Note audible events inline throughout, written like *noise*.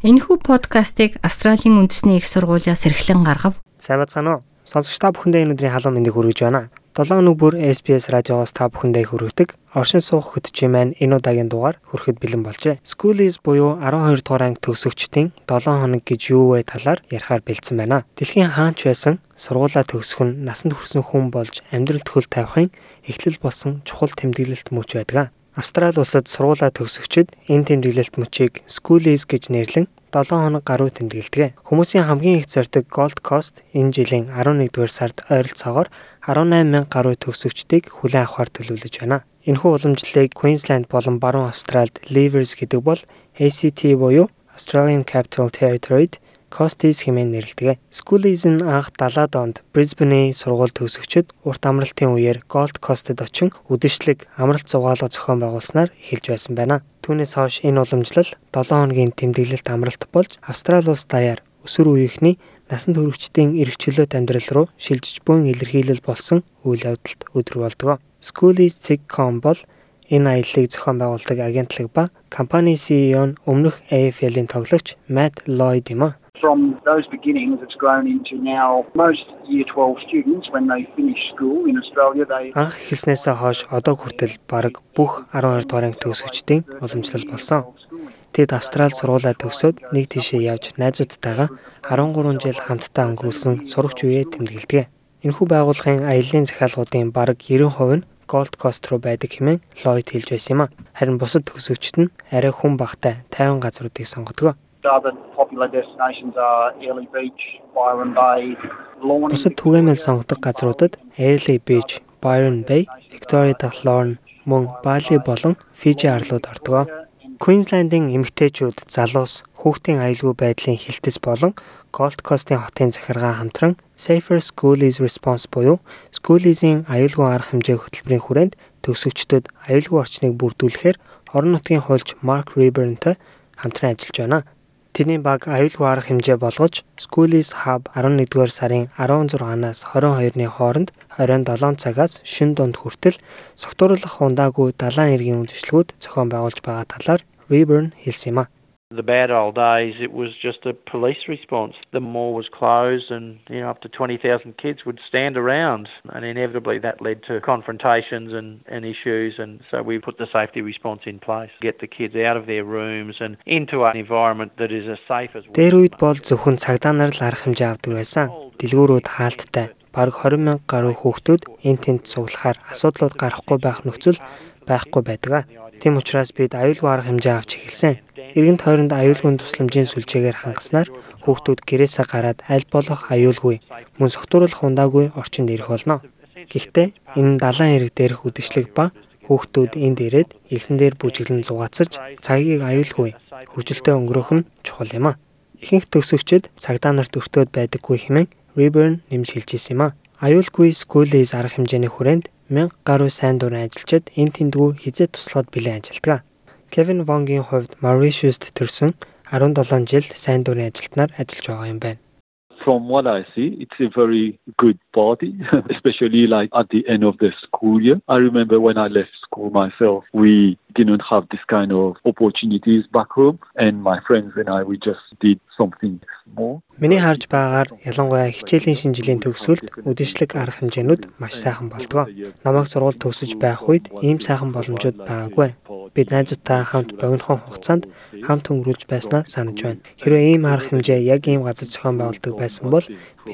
Энэхүү подкастыг Австралийн үндэсний их сургуулиас эрхлэн гаргав. Сайн бацгаана уу? Сонсогч та бүхэндээ энэ өдрийн халуун мэндийг хүргэж байна. 7 өнөг бүр SBS радиогоос та бүхэндээ хүргэдэг. Оршин суух хөтчийн маань энэ удаагийн дугаар хүрэхэд бэлэн болжээ. Schoolies буюу 12 дугаар анги төгсөгчдийн 7 хоног гэж юу вэ талаар ярихаар бэлдсэн байна. Дэлхийн хаанч байсан сургуулаа төгсөх нь насанд хүрсэн хүн болж амьдрал төхөл тавихын эхлэл болсон чухал тэмдэглэлт мөч байдаг. Австрали улсад сургуулаа төгсөгчид энэ тэмдэглэлт мөчийг Schoolies гэж нэрлэн 7 хоног гаруй тэмдэглэдэг. Хүмүүсийн хамгийн их зардаг Gold Coast энэ жилийн 11-р сард ойролцоогоор 18000 гаруй төгсөгчдийг хүлээн авахар төлөвлөж байна. Энэхүү уламжлалыг Queensland болон Баруун Австральд Leavers гэдэг бол ACT буюу Australian Capital Territory-д Costies хэмээн нэрлэдэг. Нь анх 70-ад онд Brisbane-ийн сургууль төгсөгчид урт амралтын үеэр Gold Coast-д очин үдэшлэг амралт зугаалга зохион байгуулснаар эхэлж байсан байна. Түүнээс хойш энэ уламжлал 7 хоногийн тэмдэглэлт амралт болж Австрали улс даяар өсвөр үеийнхний насан туршидтын эрх чөлөөт амьдрал руу шилжиж буйн илэрхийлэл болсон үйл явдалд өдөр болдог. Schoolies.com бол энэ аяллыг зохион байгуулдаг агентлаг ба компани CEO нь өмнөх AFL-ийн тоглогч Matt Lloyd юм а. From those beginnings, it's grown into now most Year 12 students when they finish school in Australia they Анх хэлснээсээ хойш одоо хүртэл бараг бүх 12 дугаар анги төгсөгчдийн уламжлал болсон. Тэд Австрали сургуулаа төгсөөд нэг тийшээ явж найзуудтайгаа 13 жил хамтдаа өнгөрүүлсэн сурагч үеэ тэмдэглэдэг. Энэхүү байгууллагын аяллаа захиалгуудын бараг 90% нь Gold Coast руу байдаг хэмээн Lloyd хэлж байсан юм а. Харин бусад төгсөгчд нь арай хүн багтай 50 газруудыг сонгодог. Бусад түгээмэл сонгодог газруудад Airlie Beach, Byron Bay, Victoria дахь Lorne, мөн Бали болон Фижи арлууд ордог. Queensland-ийн эмэгтэйчүүд залуус хүүхдийн аюулгүй байдлын хилтэц болон Gold Coast-ийн хотын захиргаа хамтран Safer Schoolies Response буюу Schoolies-ийн аюулгүй арга хэмжээ хөтөлбөрийн хүрээнд төгсөгчдөд аюулгүй орчныг бүрдүүлэхээр орон нутгийн хуульч Mark Rayburn-тай хамтран ажиллаж байна. Тэрний баг аюулгүй арга хэмжээ болгож Schoolies Hub 11-р сарын 16-наас 22-ны хооронд 27 цагаас шин дунд хүртэл согтууруулах ундаагүй далайн эргийн үйлчлэгүүд зохион байгуулж байгаа талаар Reburn хэлсэн юм а. The bad old days, it was just a police response. The mall was closed, and you know, up to 20,000 kids would stand around, and inevitably that led to confrontations and, and issues. And so we put the safety response in place, get the kids out of their rooms and into an environment that is as safe as. Дээр үед бол зөвхөн цагдаа нар л арга хэмжээ авдаг байсан. Дэлгүүрүүд хаалттай. Бараг 20 мянга гаруй хүүхдүүд эн тент суглахаар асуудлууд гарахгүй байх нөхцөл байхгүй байдаг. Тийм учраас бид аюулгүй арга хэмжээ авч эхэлсэн. Иргэн тойронд аюулгүй тусламжийн сүлжээгээр хангаснаар хүүхдүүд гэрээсээ гараад аль болох аюулгүй мөн согтууруулах ундаагүй орчинд ирэх болно. Гэхдээ энэ далайн эрэг дээрх үдэшлэг ба хүүхдүүд энд ирээд элсэн дээр бүжиглэн зугаацаж цагийг аюулгүй хөгжилтэй өнгөрөөх нь чухал юм а. Ихэнх төгсөгчд цагдаа нарт өртөөд байдаггүй хэмээн Reburn нэмж хэлж ирсэн юм а. Аюулгүй Schoolies арга хэмжээний хүрээнд 1000 гаруй сайн дурын ажилчид энэ тэндгүү хизээ туслахад бэлэн ажилтгаа. Кевин Вонгийн хувьд Mauritius-д төрсөн 17 жил сайн дурын ажилтнаар ажиллаж байгаа юм байна. From what I see, it's a very good body, *laughs* especially like at the end of the school year. I remember when I left school myself, we didn't have this kind of opportunities back home, and my friends and I, we just did something more. Миний харж байгаагаар ялангуяа хичээлийн шинжилгээний төгсгөлд үдшилэг арга хэмжээнүүд маш сайхан болдгоо. Намайг сургууль төгсөж байх үед ийм сайхан боломжууд байгаагүй. Бид найзуудтай хамт богинохон хугацаанд хамт өнгөрүүлж байснаа санаж байна. Хэрвээ ийм арга хэмжээ яг ийм газар зохион байгуулдаг байсан бол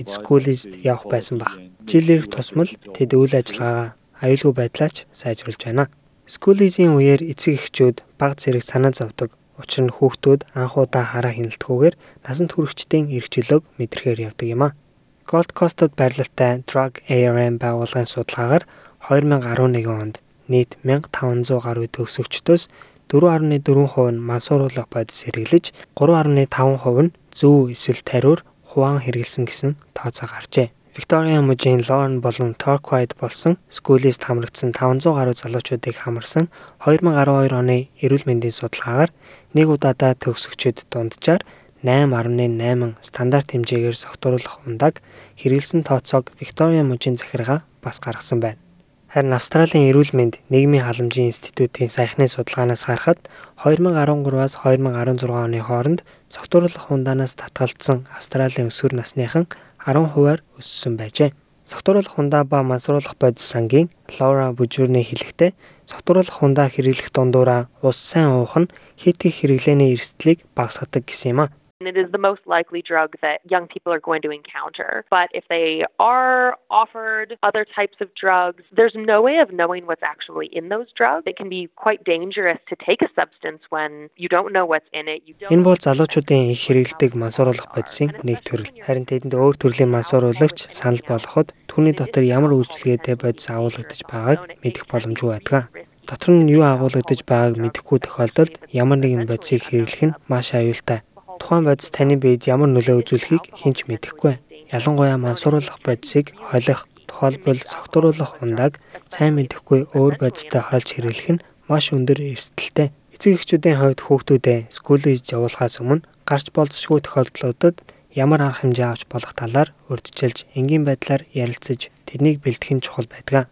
Schoolies явах байсан баг. Жил ирэх тусмал тэд үйл ажиллагаагаа аюулгүй байдлаач сайжруулж байна. Schoolies-ийн үеэр эцэг эхчүүд баг зэрэг санаа зовдөг. Учир нь хүүхдүүд анхудаа хараа хяналтгүйгээр насанд хүрэхчдийн эрх чөлөөг мэдрэхээр явдаг юм а. Gold Coast-д байрлалтай Drug ARM байгууллагын судалгаагаар 2011 онд нийт 1500 гаруй төгсөгчдөөс 4.4% нь мансууруулах бодис хэрэглэж 3.5% нь зөв эсвэл тариур хуваан хэрэгэлсэн гэсэн тооцоо гарчээ. Victoria мужийн Lorne болон Torquay болсон Schoolies хамрагдсан 500 гаруй залуучуудыг хамарсан 2012 оны эрүүл мэндийн судалгаагаар нэг удаадаа төгсөгчд дунджаар 8.8 стандарт хэмжээгээр согтууруулах ундааг хэрэгэлсэн тооцоог Victoria мужийн захиргаа бас гаргасан байна. Харин Австралийн эрүүл мэнд нийгмийн халамжийн институтийн саяхны судалгаанаас харахад 2013-аас 2016 оны хооронд согтууруулах хундаанаас татгалзсан Австралийн өсвөр насныхан 10%-аар өссөн байжээ. Согтууруулах хундаа ба мансууруулах бодис сангийн Лора Бужурны хэлэхдээ согтууруулах хундаа хэрэглэх дундуура ус сайн уух нь хит их хэрэглээний эрсдлийг багасгадаг гэсэн юм а. It is the most likely drug that young people are going to encounter. But if they are offered other types of drugs, there's no way of knowing what's actually in those drugs. It can be quite dangerous to take a substance when you don't know what's in it. Энэ бол залуучуудын их хэрэглэдэг мансууруулах бодисын нэг төрөл. Харин тэдэнд өөр төрлийн мансууруулагч санал болгоход түүний дотор ямар үйлчлэгээтэй бодис агуулгадж байгааг мэдэх боломжгүй байдаг. Дотор нь юу агуулгадж байгааг мэдэхгүй тохиолдолд ямар нэгэн бодисыг хэрэглэх нь маш аюултай. Тухайн бодис таны биед ямар нөлөө үзүүлэхийг хинч мэдэхгүй. Ялангуяа мансууруулах бодисыг холих, тухайлбал согтууруулах ундааг сайн мэдэхгүй өөр бодистой хольж хэрэглэх нь маш өндөр эрсдэлтэй. Эцэг эхчүүдийн хувьд хүүхдүүдээ скулиз явуулахаас өмнө гарч болзошгүй тохиолдлуудад ямар арга хэмжээ авч болох талаар урьдчилж энгийн байдлаар ярилцаж тэднийг бэлтгэх нь чухал байдаг.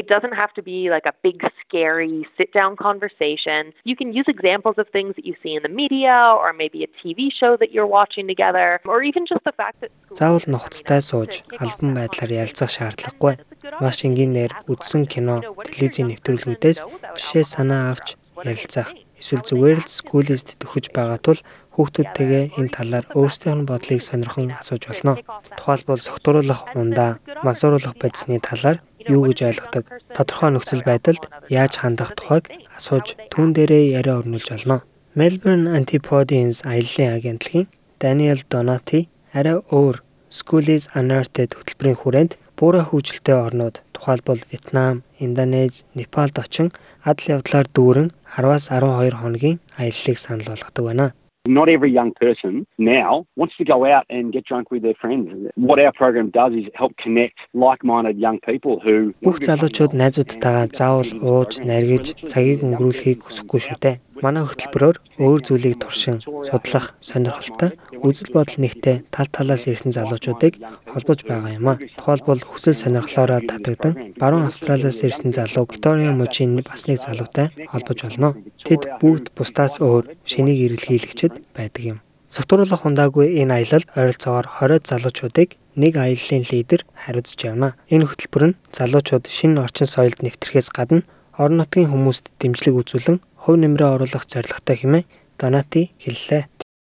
It doesn't have to be like a big, scary sit down conversation. You can use examples of things that you see in the media or maybe a TV show that you're watching together or even just the fact that Заавал нухацтай сууж албан байдлаар ярилцах шаардлагагүй. Маш энгийнээр үзсэн кино, телевизийн нэвтрүүлгүүдээс жишээ санаа авч ярилцах. Эсвэл зүгээр л скулист төхөж байгаа тул хүүхдүүдтэйгээ энэ талаар өөрсдийнх нь бодлыг сонирхон асууж болно. Тухайлбал согтууруулах ундаа, мансууруулах бодисны талаар юу гэж ойлгодог, тодорхой нөхцөл байдалд яаж хандах тухайг асууж түүн дээрээ яриа өрнүүлж болно. Melbourne Antipodeans аяллаа агентлагийн Daniel Donati арай өөр Schoolies Unearthed хөтөлбөрийн хүрээнд буурай хөгжилтэй орнууд тухайлбал Вьетнам, Индонез, Непалд очин адал явдлаар дүүрэн 10-аас 12 хоногийн аяллыг санал болгодог байна. Not every young person now wants to go out and get drunk with their friends. What our program does is help connect like-minded young people who Бүх залуучууд найзуудтайгаа заавал ууж, наргиж, цагийг өнгөрүүлэхийг хүсэхгүй шүү дээ. Манай хөтөлбөрөөр өөр зүйлийг туршин, судлах, сонирхолтой, үзэл бодол нэгтэй тал талаас ирсэн залуучуудыг холбож байгаа юм а. Тухайлбал хүсэл сонирхлоороо татагдан баруун Австралиас ирсэн залуу Виктория Мужийн бас нэг залуутай холбож болно. Тэд бүгд бусдаас өөр шинийг эргэлхийлэгчд байдаг юм. Согтууруулах хундаагүй энэ аялал ойролцоогоор 20 залуучуудыг нэг аяллаа лидер хариуцж явна. Энэ хөтөлбөр нь залуучууд шинэ орчин соёлд нэвтрэхээс гадна орон нутгийн хүмүүст дэмжлэг үзүүлэн хувь нэмрээ оруулах зорилготой хэмээн Донати хэллээ.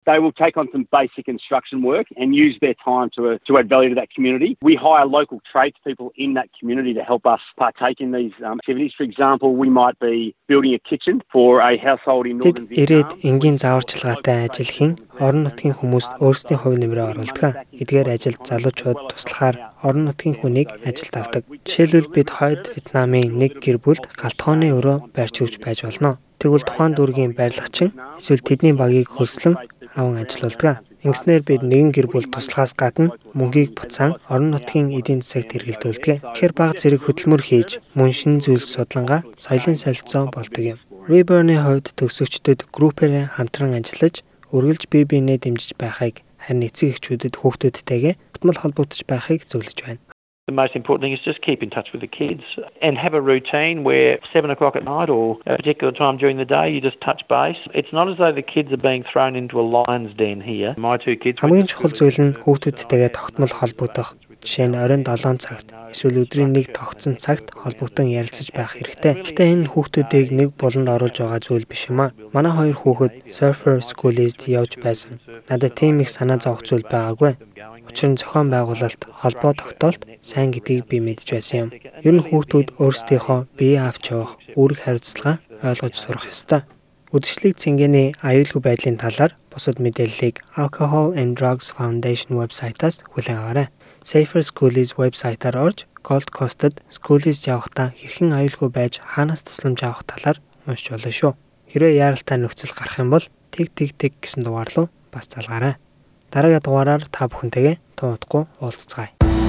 they will take on some basic instruction work and use their time to, uh, to add value to that community. We hire local tradespeople in that community to help us partake in these um, activities. For example, we might be building a kitchen for a household in northern Тэд ирээд Vietnam. энгийн зааварчилгаатай ажилхийн орон нутгийн хүмүүст өөрсдийн хувь нэмрээ оруулдаг. Эдгээр ажилд залуучууд туслахаар орон нутгийн хүнийг ажилд авдаг. Жишээлбэл бид хойд Вьетнамын нэг гэр бүлд галтгооны өрөө барьж өгч байж болно. Тэгвэл тухайн дүүргийн барилгачин эсвэл тэдний багийг хөлслөн аван ажилуулдаг. Ингэснээр бид нэгэн гэр бүл туслахаас гадна мөнгийг буцаан орон нутгийн эдийн засагт хэрэглэдэг. Тэгэхээр баг зэрэг хөдөлмөр хийж мөн шин зүйлс судлангаа соёлын солилцоо болдог юм. Reborn-ы хувьд төгсөгчдөд группээр хамтран ажиллаж үргэлж бие биенээ дэмжиж байхыг харин эцэг эхчүүдэд хүүхдүүдтэйгээ тогтмол холбогдож байхыг зөвлөж байна. The most important thing is just keep in touch with the kids and have a routine where seven o'clock at night or a particular time during the day you just touch base. It's not as though the kids are being thrown into a lion's den here. My two kids. Хамгийн чухал зүйл нь хүүхдүүдтэйгээ тогтмол холбогдох. Жишээ нь оройн 7 цагт эсвэл өдрийн нэг тогтсон цагт холбогдсон ярилцаж байх хэрэгтэй. Гэтэ энэ хүүхдүүдийг нэг буланд оруулж байгаа зүйл биш юм аа. Манай хоёр хүүхэд Surfer School-д явж байсан. Надад тийм их санаа зовох зүйл байгаагүй. Учир нь зохион байгуулалт, холбоо тогтоолт сайн гэдгийг би мэдж байсан юм. Ер нь хүүхдүүд өөрсдийнхөө бие авч явах үүрэг хариуцлага ойлгож сурах ёстой. Үдшилэг цэнгэний аюулгүй байдлын талаар бусад мэдээллийг Alcohol and Drugs Foundation вебсайтаас хүлээн аваарай. Safer Schools вебсайтаар орж Gold Coast-д Schools явахдаа хэрхэн аюулгүй байж хаанаас тусламж авах талаар уншиж болно шүү. Хэрвээ яаралтай нөхцөл гарах юм бол тэг тэг тэг гэсэн дугаар руу бас залгаарай. Дараагийн дугаараар та бүхэнтэйгээ тун утгагүй уулзцгаая.